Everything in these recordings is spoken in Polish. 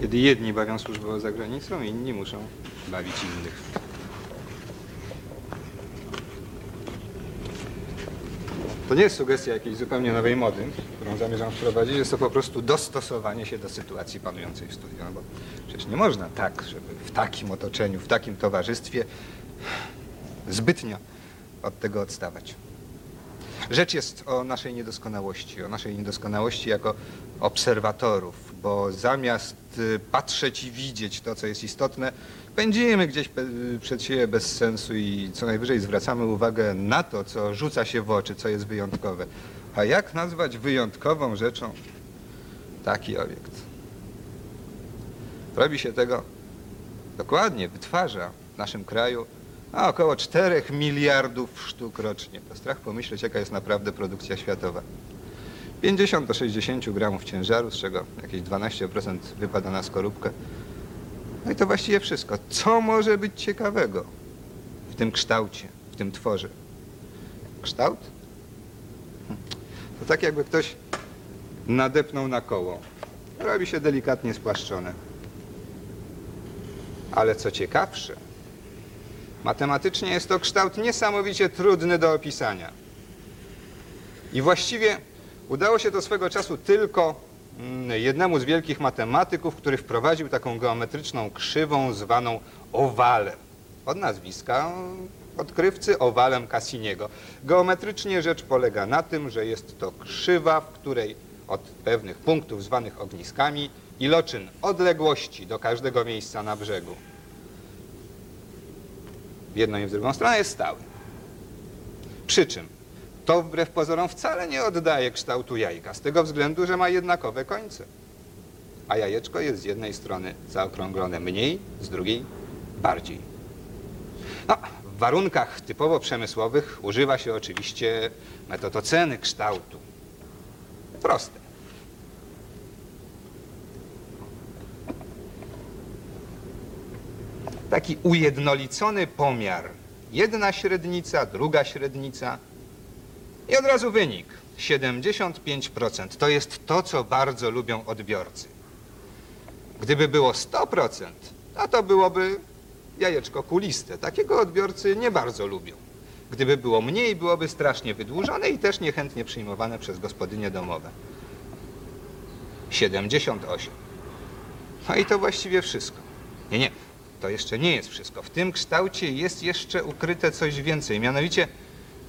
Kiedy jedni bawią służbowo za granicą, inni muszą bawić innych. To nie jest sugestia jakiejś zupełnie nowej mody, którą zamierzam wprowadzić. Jest to po prostu dostosowanie się do sytuacji panującej w studiu. No bo przecież nie można tak, żeby w takim otoczeniu, w takim towarzystwie zbytnio od tego odstawać. Rzecz jest o naszej niedoskonałości, o naszej niedoskonałości jako obserwatorów, bo zamiast y, patrzeć i widzieć to, co jest istotne, pędzimy gdzieś przed siebie bez sensu i co najwyżej zwracamy uwagę na to, co rzuca się w oczy, co jest wyjątkowe. A jak nazwać wyjątkową rzeczą taki obiekt? Robi się tego dokładnie, wytwarza w naszym kraju a około 4 miliardów sztuk rocznie. To strach pomyśleć, jaka jest naprawdę produkcja światowa. 50 do 60 gramów ciężaru, z czego jakieś 12% wypada na skorupkę. No i to właściwie wszystko. Co może być ciekawego w tym kształcie, w tym tworze? Kształt? Hm. To tak jakby ktoś nadepnął na koło. Robi się delikatnie spłaszczone. Ale co ciekawsze, Matematycznie jest to kształt niesamowicie trudny do opisania. I właściwie udało się to swego czasu tylko mm, jednemu z wielkich matematyków, który wprowadził taką geometryczną krzywą zwaną owalem. Od nazwiska odkrywcy owalem Cassiniego. Geometrycznie rzecz polega na tym, że jest to krzywa, w której od pewnych punktów zwanych ogniskami iloczyn odległości do każdego miejsca na brzegu w jedną i w drugą stronę jest stały. Przy czym to wbrew pozorom wcale nie oddaje kształtu jajka, z tego względu, że ma jednakowe końce. A jajeczko jest z jednej strony zaokrąglone mniej, z drugiej bardziej. No, w warunkach typowo przemysłowych używa się oczywiście metod oceny kształtu. Proste. taki ujednolicony pomiar. Jedna średnica, druga średnica i od razu wynik. 75%. To jest to, co bardzo lubią odbiorcy. Gdyby było 100%, a to byłoby jajeczko kuliste. Takiego odbiorcy nie bardzo lubią. Gdyby było mniej, byłoby strasznie wydłużone i też niechętnie przyjmowane przez gospodynie domowe. 78. No i to właściwie wszystko. Nie, nie, to jeszcze nie jest wszystko. W tym kształcie jest jeszcze ukryte coś więcej. Mianowicie,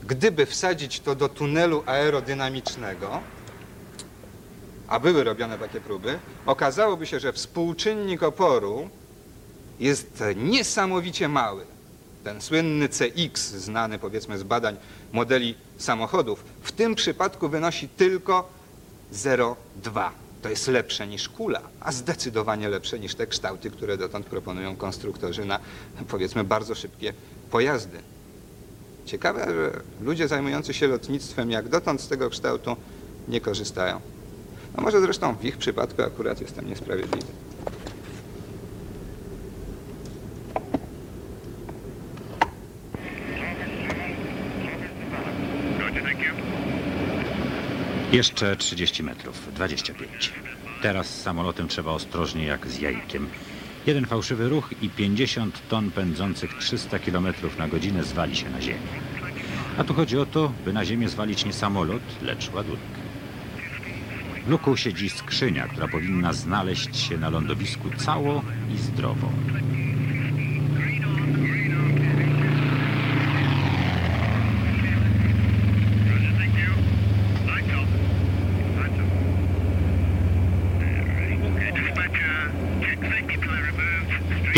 gdyby wsadzić to do tunelu aerodynamicznego, a były robione takie próby, okazałoby się, że współczynnik oporu jest niesamowicie mały. Ten słynny CX, znany powiedzmy z badań modeli samochodów, w tym przypadku wynosi tylko 0,2. To jest lepsze niż kula, a zdecydowanie lepsze niż te kształty, które dotąd proponują konstruktorzy na powiedzmy bardzo szybkie pojazdy. Ciekawe, że ludzie zajmujący się lotnictwem jak dotąd z tego kształtu nie korzystają. No może zresztą w ich przypadku akurat jestem niesprawiedliwy. Jeszcze 30 metrów, 25. Teraz z samolotem trzeba ostrożnie jak z jajkiem. Jeden fałszywy ruch i 50 ton pędzących 300 km na godzinę zwali się na ziemię. A tu chodzi o to, by na ziemię zwalić nie samolot, lecz ładunek. W luku siedzi skrzynia, która powinna znaleźć się na lądowisku cało i zdrowo.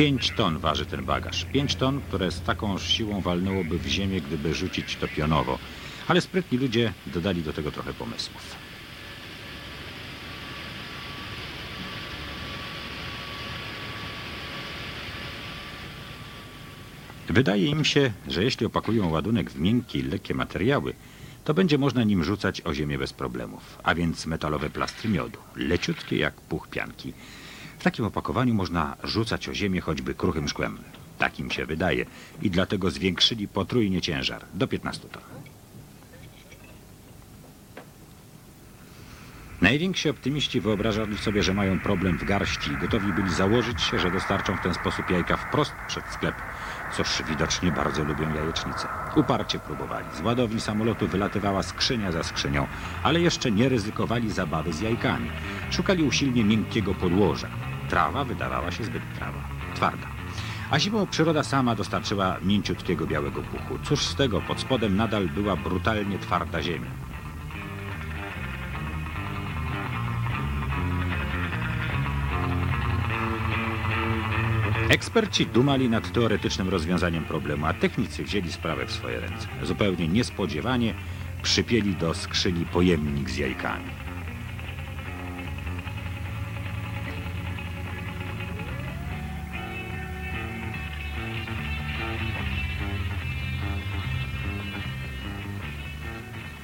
Pięć ton waży ten bagaż. Pięć ton, które z taką siłą walnęłoby w ziemię, gdyby rzucić to pionowo. Ale sprytni ludzie dodali do tego trochę pomysłów. Wydaje im się, że jeśli opakują ładunek w miękkie i lekkie materiały, to będzie można nim rzucać o ziemię bez problemów, a więc metalowe plastry miodu, leciutkie jak puch pianki. W takim opakowaniu można rzucać o ziemię choćby kruchym szkłem. Tak im się wydaje i dlatego zwiększyli potrójnie ciężar do 15 ton. Najwięksi optymiści wyobrażali sobie, że mają problem w garści i gotowi byli założyć się, że dostarczą w ten sposób jajka wprost przed sklep. Cóż, widocznie bardzo lubią jajecznicę. Uparcie próbowali. Z ładowni samolotu wylatywała skrzynia za skrzynią, ale jeszcze nie ryzykowali zabawy z jajkami. Szukali usilnie miękkiego podłoża. Trawa wydawała się zbyt trawa, twarda. A zimą przyroda sama dostarczyła mięciutkiego białego puchu. Cóż z tego, pod spodem nadal była brutalnie twarda ziemia. Eksperci dumali nad teoretycznym rozwiązaniem problemu, a technicy wzięli sprawę w swoje ręce. Zupełnie niespodziewanie przypieli do skrzyni pojemnik z jajkami.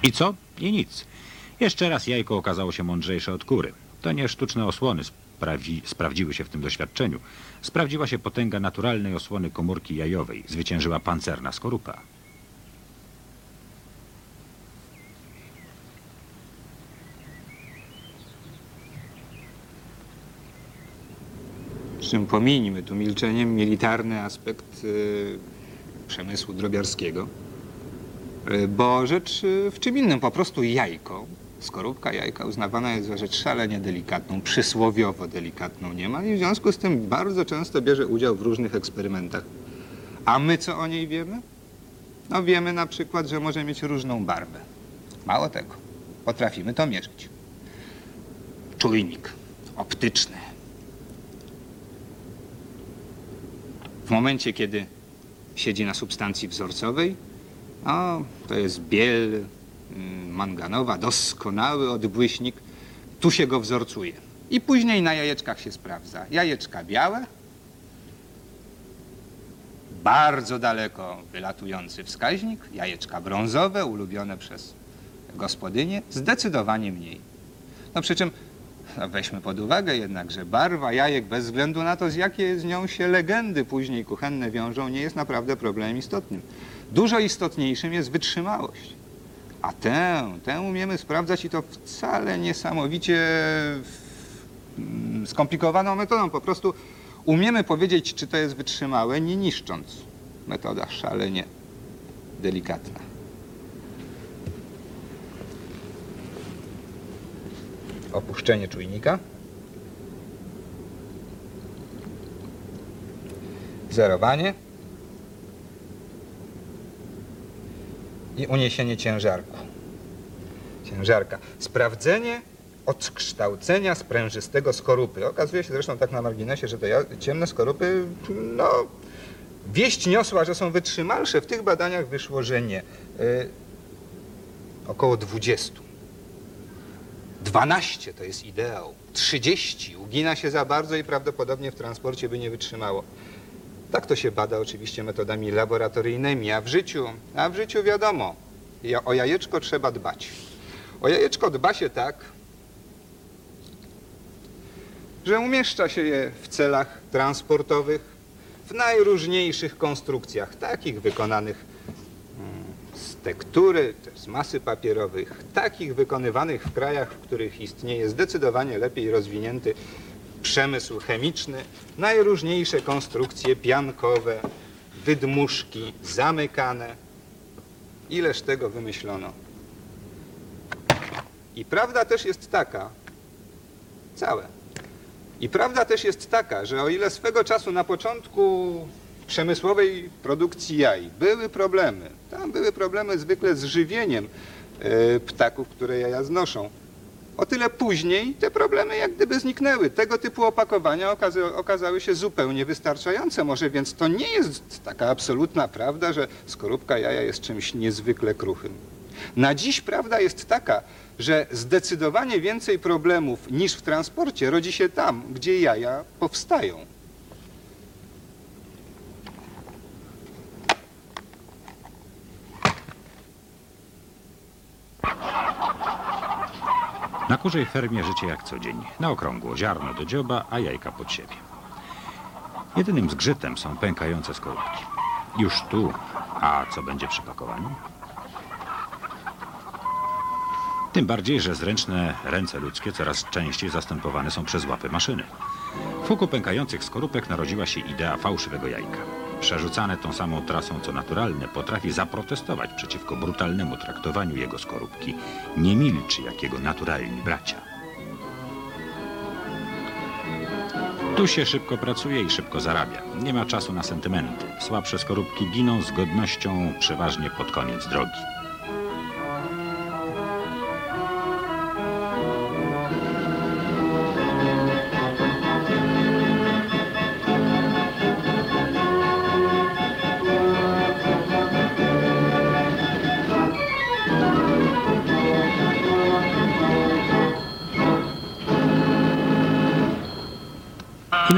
I co? I nic. Jeszcze raz jajko okazało się mądrzejsze od kury. To nie sztuczne osłony sprawi, sprawdziły się w tym doświadczeniu. Sprawdziła się potęga naturalnej osłony komórki jajowej. Zwyciężyła pancerna skorupa. Czym pominijmy tu milczeniem militarny aspekt y, przemysłu drobiarskiego, bo rzecz y, w czym innym, po prostu jajko, skorupka jajka uznawana jest za rzecz szalenie delikatną, przysłowiowo delikatną niemal i w związku z tym bardzo często bierze udział w różnych eksperymentach. A my co o niej wiemy? No wiemy na przykład, że może mieć różną barwę. Mało tego, potrafimy to mierzyć. Czujnik optyczny. W momencie, kiedy siedzi na substancji wzorcowej, o, to jest biel mm, manganowa, doskonały odbłyśnik. Tu się go wzorcuje. I później na jajeczkach się sprawdza. Jajeczka białe, bardzo daleko wylatujący wskaźnik, jajeczka brązowe, ulubione przez gospodynię, zdecydowanie mniej. No przy czym no weźmy pod uwagę jednak, że barwa jajek bez względu na to, z jakie z nią się legendy później kuchenne wiążą, nie jest naprawdę problemem istotnym. Dużo istotniejszym jest wytrzymałość. A tę, tę umiemy sprawdzać i to wcale niesamowicie mm, skomplikowaną metodą. Po prostu umiemy powiedzieć, czy to jest wytrzymałe, nie niszcząc. Metoda szalenie delikatna. Opuszczenie czujnika. Zerowanie. I uniesienie ciężarku. Ciężarka. Sprawdzenie odkształcenia sprężystego skorupy. Okazuje się zresztą tak na marginesie, że te ciemne skorupy, no, wieść niosła, że są wytrzymalsze. W tych badaniach wyszło, że nie. Y, około 20. 12 to jest ideał. 30 ugina się za bardzo i prawdopodobnie w transporcie by nie wytrzymało. Tak to się bada oczywiście metodami laboratoryjnymi, a w życiu, a w życiu wiadomo, o jajeczko trzeba dbać. O jajeczko dba się tak, że umieszcza się je w celach transportowych w najróżniejszych konstrukcjach, takich wykonanych mm, z tektury, z masy papierowych, takich wykonywanych w krajach, w których istnieje zdecydowanie lepiej rozwinięty przemysł chemiczny, najróżniejsze konstrukcje piankowe, wydmuszki, zamykane. Ileż tego wymyślono. I prawda też jest taka, całe. I prawda też jest taka, że o ile swego czasu na początku przemysłowej produkcji jaj były problemy, tam były problemy zwykle z żywieniem e, ptaków, które jaja znoszą, o tyle później te problemy jak gdyby zniknęły. Tego typu opakowania okazy, okazały się zupełnie wystarczające. Może więc to nie jest taka absolutna prawda, że skorupka jaja jest czymś niezwykle kruchym. Na dziś prawda jest taka, że zdecydowanie więcej problemów niż w transporcie rodzi się tam, gdzie jaja powstają. Na kurzej fermie życie jak co dzień. Na okrągło ziarno do dzioba, a jajka pod siebie. Jedynym zgrzytem są pękające skorupki. Już tu, a co będzie przy pakowaniu? Tym bardziej, że zręczne ręce ludzkie coraz częściej zastępowane są przez łapy maszyny. W huku pękających skorupek narodziła się idea fałszywego jajka. Przerzucane tą samą trasą co naturalne potrafi zaprotestować przeciwko brutalnemu traktowaniu jego skorupki. Nie milczy jak jego naturalni bracia. Tu się szybko pracuje i szybko zarabia. Nie ma czasu na sentymenty. Słabsze skorupki giną z godnością przeważnie pod koniec drogi.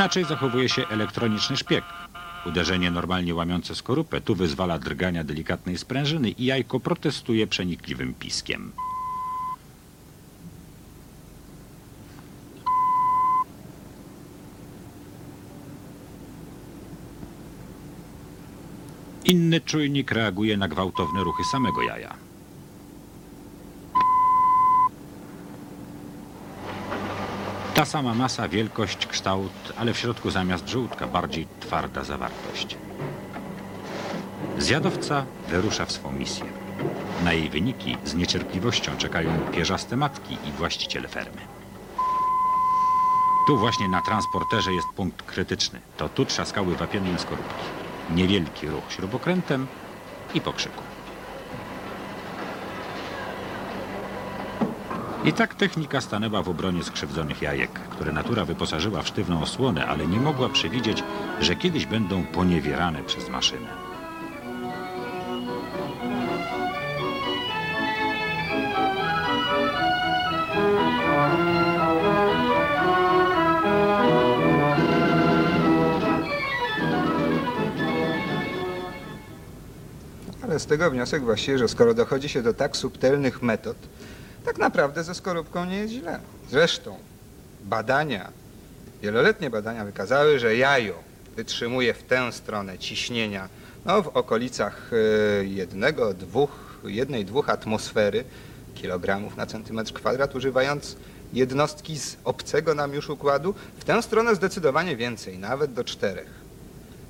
Inaczej zachowuje się elektroniczny szpieg. Uderzenie normalnie łamiące skorupę tu wyzwala drgania delikatnej sprężyny i jajko protestuje przenikliwym piskiem. Inny czujnik reaguje na gwałtowne ruchy samego jaja. Ta sama masa, wielkość, kształt, ale w środku zamiast żółtka bardziej twarda zawartość. Zjadowca wyrusza w swą misję. Na jej wyniki z niecierpliwością czekają pierzaste matki i właściciele fermy. Tu właśnie na transporterze jest punkt krytyczny. To tu trzaskały wapienne skorupki. Niewielki ruch śrubokrętem i po I tak technika stanęła w obronie skrzywdzonych jajek, które natura wyposażyła w sztywną osłonę, ale nie mogła przewidzieć, że kiedyś będą poniewierane przez maszynę. Ale z tego wniosek właściwie, że skoro dochodzi się do tak subtelnych metod, tak naprawdę ze skorupką nie jest źle. Zresztą badania, wieloletnie badania wykazały, że jajo wytrzymuje w tę stronę ciśnienia no, w okolicach e, jednego, dwóch, jednej, dwóch atmosfery kilogramów na centymetr kwadrat, używając jednostki z obcego nam już układu, w tę stronę zdecydowanie więcej, nawet do czterech.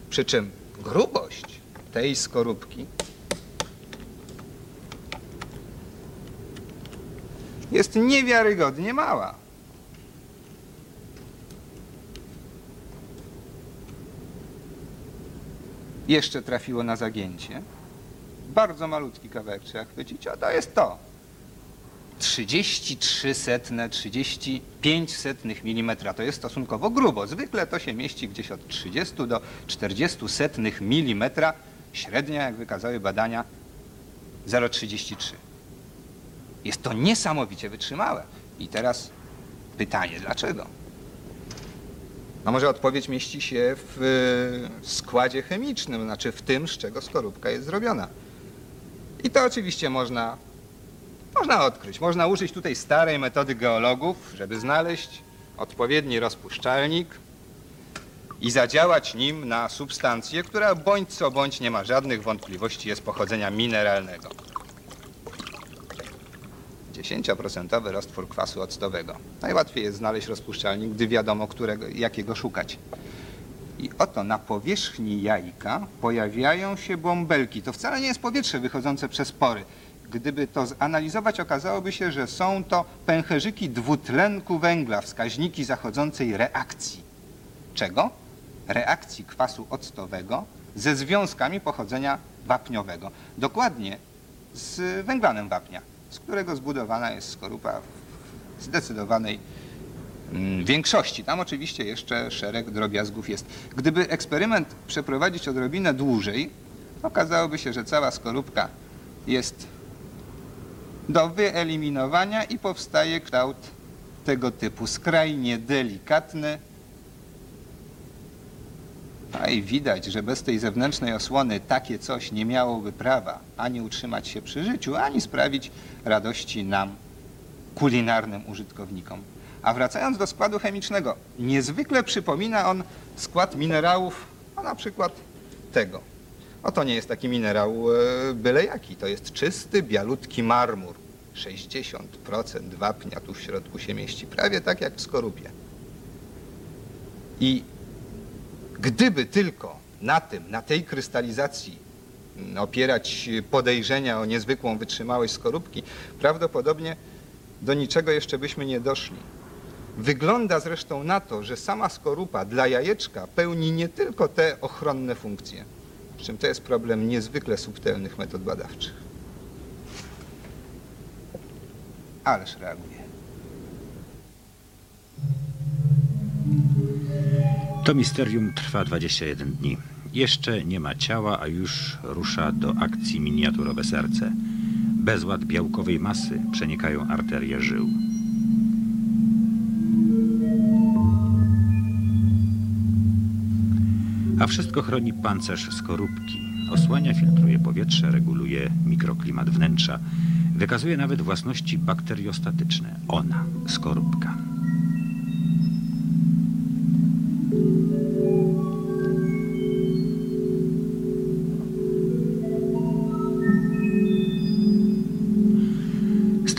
Przy czym grubość tej skorupki jest niewiarygodnie mała. Jeszcze trafiło na zagięcie. Bardzo malutki kawałek trzeba chwycić, a to jest to. 33 setne, 35 setnych milimetra. To jest stosunkowo grubo. Zwykle to się mieści gdzieś od 30 do 40 setnych milimetra. Średnia, jak wykazały badania, 0,33. Jest to niesamowicie wytrzymałe. I teraz pytanie, dlaczego? No może odpowiedź mieści się w y, składzie chemicznym, znaczy w tym, z czego skorupka jest zrobiona. I to oczywiście można, można odkryć. Można użyć tutaj starej metody geologów, żeby znaleźć odpowiedni rozpuszczalnik i zadziałać nim na substancję, która bądź co bądź nie ma żadnych wątpliwości jest pochodzenia mineralnego. 10% roztwór kwasu octowego. Najłatwiej jest znaleźć rozpuszczalnik, gdy wiadomo, którego, jakiego szukać. I oto na powierzchni jajka pojawiają się bąbelki. To wcale nie jest powietrze wychodzące przez pory. Gdyby to zanalizować, okazałoby się, że są to pęcherzyki dwutlenku węgla, wskaźniki zachodzącej reakcji. Czego? Reakcji kwasu octowego ze związkami pochodzenia wapniowego. Dokładnie z węglanem wapnia, z którego zbudowana jest skorupa w zdecydowanej mm, większości. Tam oczywiście jeszcze szereg drobiazgów jest. Gdyby eksperyment przeprowadzić odrobinę dłużej, okazałoby się, że cała skorupka jest do wyeliminowania i powstaje kształt tego typu skrajnie delikatny. A i widać, że bez tej zewnętrznej osłony takie coś nie miałoby prawa ani utrzymać się przy życiu, ani sprawić radości nam, kulinarnym użytkownikom. A wracając do składu chemicznego, niezwykle przypomina on skład minerałów, a na przykład tego. Oto nie jest taki minerał e, byle jaki, to jest czysty, bialutki marmur. 60% wapnia tu w środku się mieści, prawie tak jak w skorupie. I gdyby tylko na tym, na tej krystalizacji mm, opierać podejrzenia o niezwykłą wytrzymałość skorupki, prawdopodobnie do niczego jeszcze byśmy nie doszli. Wygląda zresztą na to, że sama skorupa dla jajeczka pełni nie tylko te ochronne funkcje, z czym to jest problem niezwykle subtelnych metod badawczych. Ależ reaguje. To misterium trwa 21 dni. Jeszcze nie ma ciała, a już rusza do akcji miniaturowe serce. Bezład białkowej masy przenikają arterie żył. A wszystko chroni pancerz skorupki. Osłania, filtruje powietrze, reguluje mikroklimat wnętrza. Wykazuje nawet własności bakteriostatyczne. Ona, skorupka.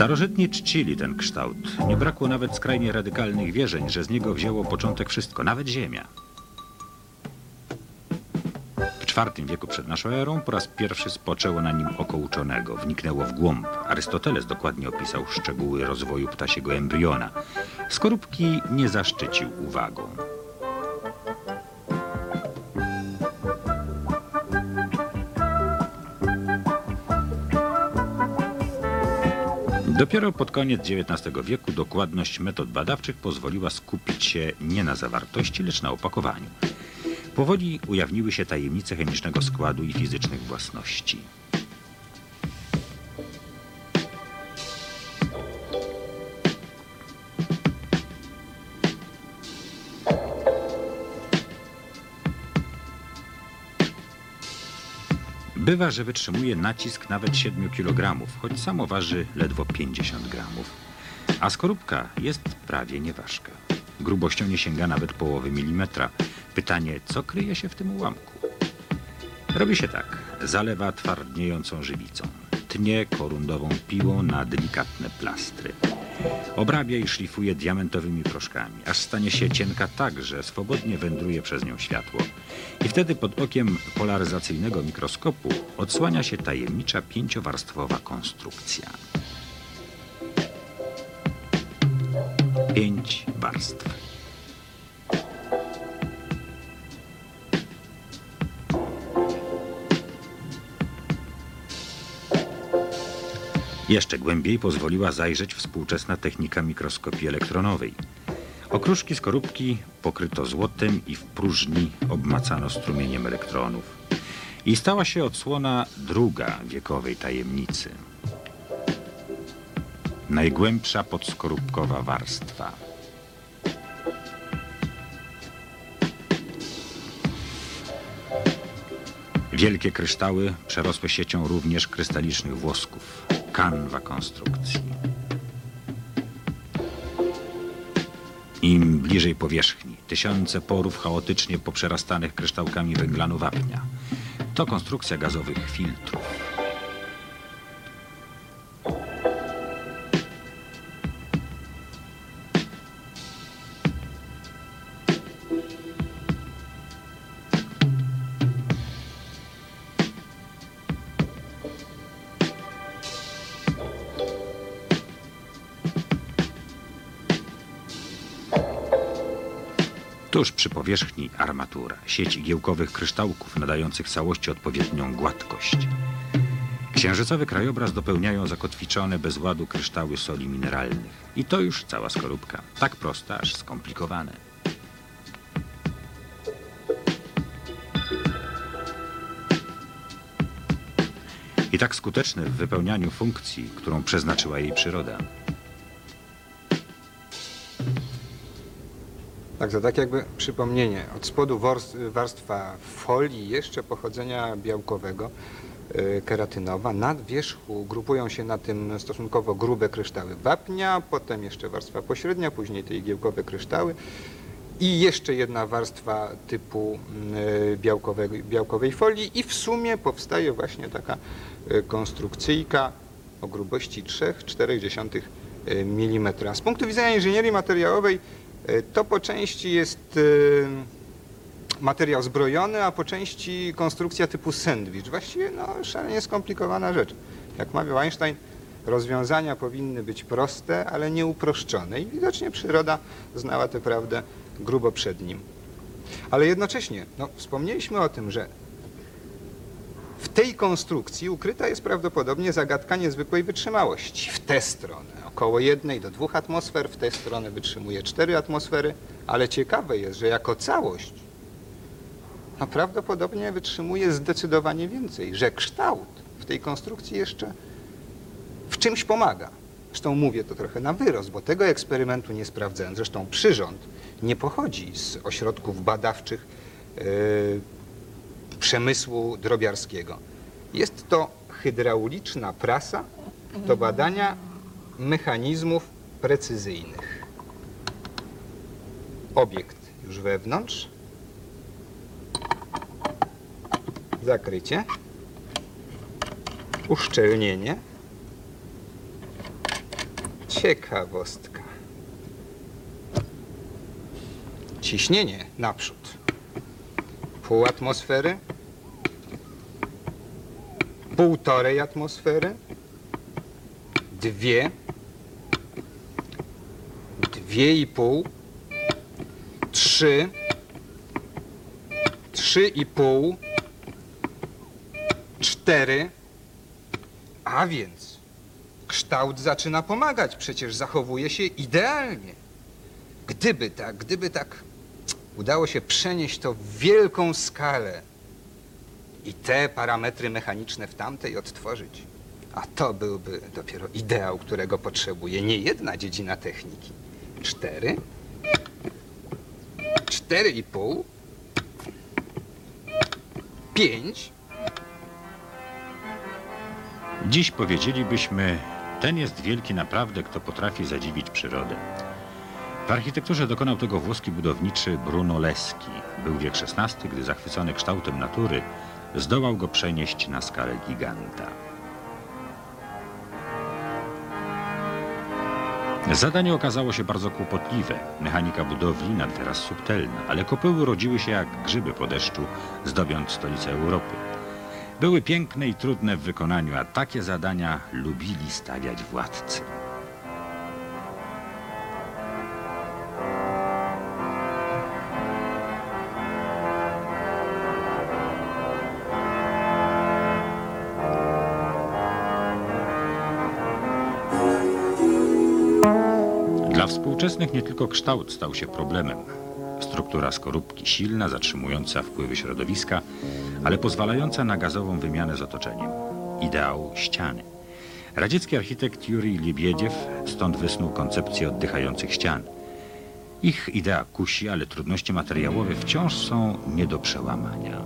Starożytni czcili ten kształt. Nie brakło nawet skrajnie radykalnych wierzeń, że z niego wzięło początek wszystko, nawet Ziemia. W IV wieku przed naszą erą po raz pierwszy spoczęło na nim oko uczonego, wniknęło w głąb. Arystoteles dokładnie opisał szczegóły rozwoju ptasiego embriona. Skorupki nie zaszczycił uwagą. Dopiero pod koniec XIX wieku dokładność metod badawczych pozwoliła skupić się nie na zawartości, lecz na opakowaniu. Powoli ujawniły się tajemnice chemicznego składu i fizycznych własności. Bywa, że wytrzymuje nacisk nawet 7 kg, choć samo waży ledwo 50 gramów. A skorupka jest prawie nieważka. Grubością nie sięga nawet połowy milimetra. Pytanie, co kryje się w tym ułamku? Robi się tak. Zalewa twardniejącą żywicą. Tnie korundową piłą na delikatne plastry. Obrabia i szlifuje diamentowymi proszkami, aż stanie się cienka tak, że swobodnie wędruje przez nią światło. I wtedy pod okiem polaryzacyjnego mikroskopu odsłania się tajemnicza pięciowarstwowa konstrukcja. Pięć warstw. Jeszcze głębiej pozwoliła zajrzeć współczesna technika mikroskopii elektronowej. Okruszki skorupki pokryto złotem i w próżni obmacano strumieniem elektronów. I stała się odsłona druga wiekowej tajemnicy. Najgłębsza podskorupkowa warstwa. Wielkie kryształy przerosłe siecią również krystalicznych włosków. Kanwa konstrukcji. Im bliżej powierzchni, tysiące porów chaotycznie poprzerastanych kryształkami węglanu wapnia. To konstrukcja gazowych filtrów. Tuż przy powierzchni armatura, sieć igiełkowych kryształków nadających całości odpowiednią gładkość. Księżycowy krajobraz dopełniają zakotwiczone bez ładu kryształy soli mineralnych. I to już cała skorupka. Tak prosta, aż skomplikowane. I tak skuteczny w wypełnianiu funkcji, którą przeznaczyła jej przyroda. Tak, to tak jakby przypomnienie. Od spodu warstwa folii jeszcze pochodzenia białkowego, y, keratynowa. Na wierzchu grupują się na tym stosunkowo grube kryształy wapnia, potem jeszcze warstwa pośrednia, później te igiełkowe kryształy i jeszcze jedna warstwa typu y, białkowej, białkowej folii i w sumie powstaje właśnie taka y, konstrukcyjka o grubości 3,4 mm. Z punktu widzenia inżynierii materiałowej to po części jest e, materiał zbrojony, a po części konstrukcja typu sandwich. Właściwie no, szalenie skomplikowana rzecz. Jak mawiał Einstein, rozwiązania powinny być proste, ale nie uproszczone. I widocznie przyroda znała tę prawdę grubo przed nim. Ale jednocześnie, no, wspomnieliśmy o tym, że w tej konstrukcji ukryta jest prawdopodobnie zagadka niezwykłej wytrzymałości. W tę stronę około jednej do dwóch atmosfer, w tę stronę wytrzymuje cztery atmosfery, ale ciekawe jest, że jako całość no, prawdopodobnie wytrzymuje zdecydowanie więcej, że kształt w tej konstrukcji jeszcze w czymś pomaga. Zresztą mówię to trochę na wyrost, bo tego eksperymentu nie sprawdzałem. Zresztą przyrząd nie pochodzi z ośrodków badawczych yy, przemysłu drobiarskiego. Jest to hydrauliczna prasa do badania mechanizmów precyzyjnych. Obiekt już wewnątrz. Zakrycie. Uszczelnienie. Ciekawostka. Ciśnienie naprzód. Pół atmosfery. Półtorej atmosfery. Dwie. Dwie i pół. Trzy. Trzy i pół. Cztery. A więc kształt zaczyna pomagać, przecież zachowuje się idealnie. Gdyby tak, gdyby tak udało się przenieść to w wielką skalę i te parametry mechaniczne w tamtej odtworzyć, a to byłby dopiero ideał, którego potrzebuje nie jedna dziedzina techniki. Cztery, cztery i pół, pięć, Dziś powiedzielibyśmy, ten jest wielki naprawdę, kto potrafi zadziwić przyrodę. W architekturze dokonał tego włoski budowniczy Bruno Leski. Był wiek XVI, gdy zachwycony kształtem natury zdołał go przenieść na skalę giganta. Zadanie okazało się bardzo kłopotliwe. Mechanika budowli nadwyraz subtelna, ale kopuły rodziły się jak grzyby po deszczu, zdobiąc stolicę Europy. Były piękne i trudne w wykonaniu, a takie zadania lubili stawiać władcy. Dla współczesnych nie tylko kształt stał się problemem. Struktura skorupki silna, zatrzymująca wpływy środowiska, ale pozwalająca na gazową wymianę z otoczeniem. Ideał ściany. Radziecki architekt Jurij Liebiedziew stąd wysnuł koncepcję oddychających ścian. Ich idea kusi, ale trudności materiałowe wciąż są nie do przełamania.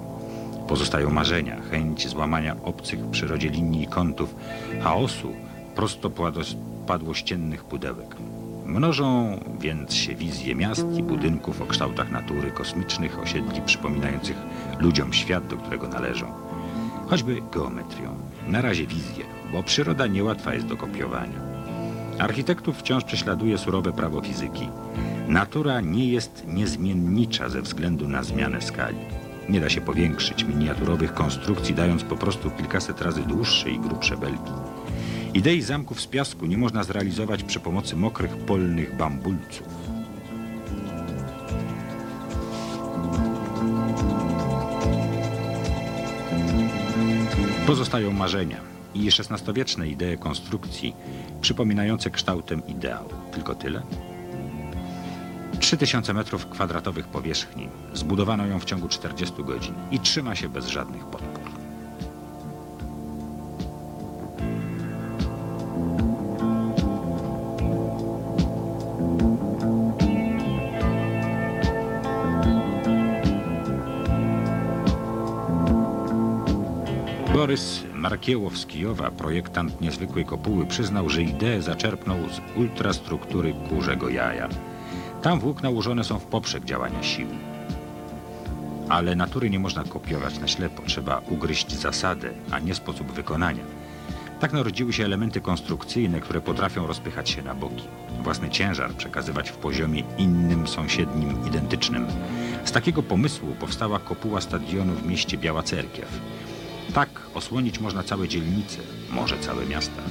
Pozostają marzenia, chęć złamania obcych w przyrodzie linii i kątów, chaosu prostopadłościennych pudełek. Mnożą więc się wizje miast i budynków o kształtach natury, kosmicznych osiedli przypominających ludziom świat, do którego należą. Choćby geometrią. Na razie wizje, bo przyroda niełatwa jest do kopiowania. Architektów wciąż prześladuje surowe prawo fizyki. Natura nie jest niezmiennicza ze względu na zmianę skali. Nie da się powiększyć miniaturowych konstrukcji, dając po prostu kilkaset razy dłuższe i grubsze belki. Idei zamków z piasku nie można zrealizować przy pomocy mokrych polnych bambulców. Pozostają marzenia i XVI-wieczne idee konstrukcji przypominające kształtem ideał. Tylko tyle? 3000 metrów kwadratowych powierzchni. Zbudowano ją w ciągu 40 godzin i trzyma się bez żadnych podpór. Borys Markiełow projektant niezwykłej kopuły, przyznał, że ideę zaczerpnął z ultrastruktury kurzego jaja. Tam włókna ułożone są w poprzek działania sił. Ale natury nie można kopiować na ślepo. Trzeba ugryźć zasadę, a nie sposób wykonania. Tak narodziły się elementy konstrukcyjne, które potrafią rozpychać się na boki. Własny ciężar przekazywać w poziomie innym, sąsiednim, identycznym. Z takiego pomysłu powstała kopuła stadionu w mieście Biała Cerkiew. Tak osłonić można całe dzielnice, może całe miasta.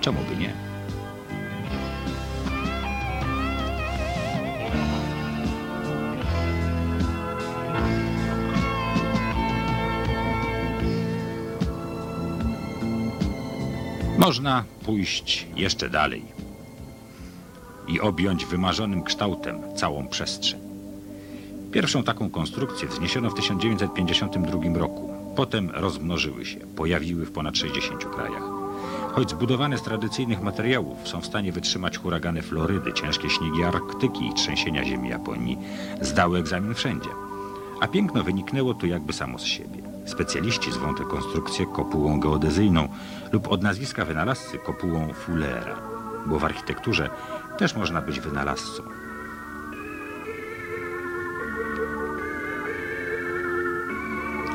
Czemu by nie? Można pójść jeszcze dalej i objąć wymarzonym kształtem całą przestrzeń. Pierwszą taką konstrukcję wzniesiono w 1952 roku. Potem rozmnożyły się, pojawiły w ponad 60 krajach. Choć zbudowane z tradycyjnych materiałów są w stanie wytrzymać huragany Florydy, ciężkie śniegi Arktyki i trzęsienia ziemi Japonii, zdały egzamin wszędzie. A piękno wyniknęło tu jakby samo z siebie. Specjaliści zwą tę konstrukcję kopułą geodezyjną lub od nazwiska wynalazcy kopułą Fullera, bo w architekturze też można być wynalazcą.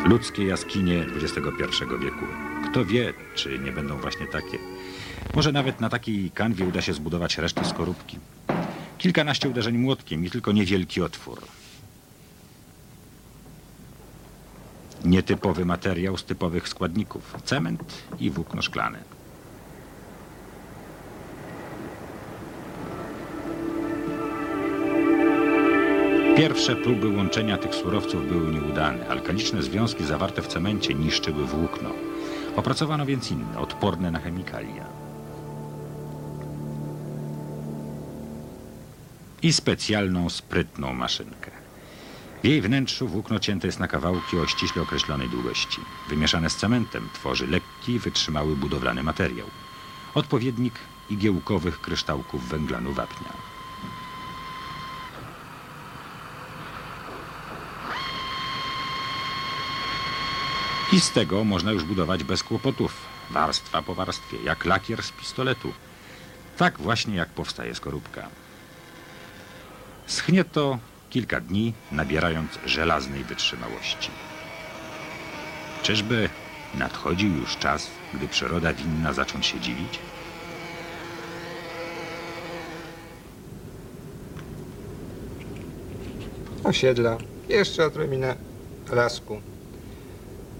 Ludzkie jaskinie XXI wieku. Kto wie, czy nie będą właśnie takie. Może nawet na takiej kanwie uda się zbudować resztę skorupki. Kilkanaście uderzeń młotkiem i tylko niewielki otwór. Nietypowy materiał z typowych składników. Cement i włókno szklane. Pierwsze próby łączenia tych surowców były nieudane. Alkaliczne związki zawarte w cemencie niszczyły włókno. Opracowano więc inne, odporne na chemikalia. I specjalną, sprytną maszynkę. W jej wnętrzu włókno cięte jest na kawałki o ściśle określonej długości. Wymieszane z cementem tworzy lekki, wytrzymały budowlany materiał. Odpowiednik igiełkowych kryształków węglanu wapnia. I z tego można już budować bez kłopotów, warstwa po warstwie, jak lakier z pistoletu. Tak właśnie jak powstaje skorupka. Schnie to kilka dni, nabierając żelaznej wytrzymałości. Czyżby nadchodził już czas, gdy przyroda winna zacząć się dziwić? Osiedla, jeszcze odrobinę lasku.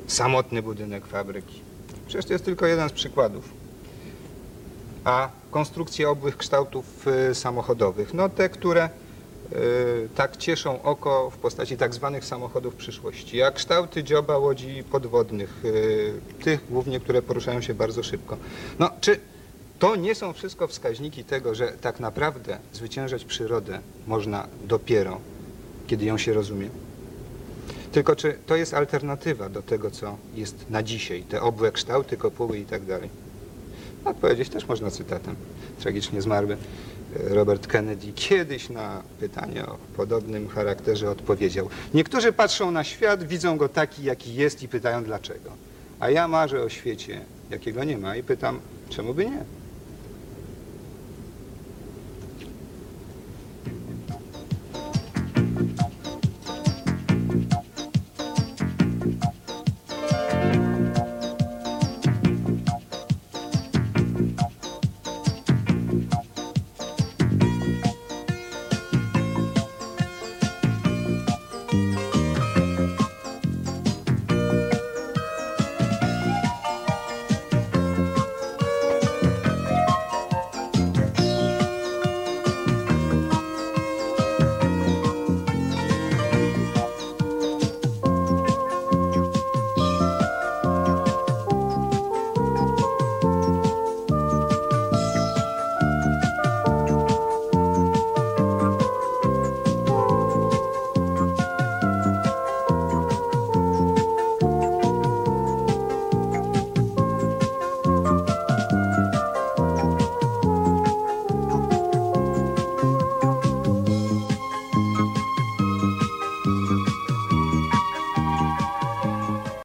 Samotny budynek fabryki. Przecież to jest tylko jeden z przykładów. A konstrukcje obłych kształtów y, samochodowych, no te, które y, tak cieszą oko w postaci tak zwanych samochodów przyszłości, jak kształty dzioba łodzi podwodnych, y, tych głównie, które poruszają się bardzo szybko. No, czy to nie są wszystko wskaźniki tego, że tak naprawdę zwyciężać przyrodę można dopiero, kiedy ją się rozumie? Tylko czy to jest alternatywa do tego, co jest na dzisiaj, te obłe kształty, kopuły i tak dalej? Odpowiedzieć też można cytatem. Tragicznie zmarły e, Robert Kennedy kiedyś na pytanie o podobnym charakterze odpowiedział. Niektórzy patrzą na świat, widzą go taki, jaki jest i pytają dlaczego. A ja marzę o świecie, jakiego nie ma i pytam, czemu by nie?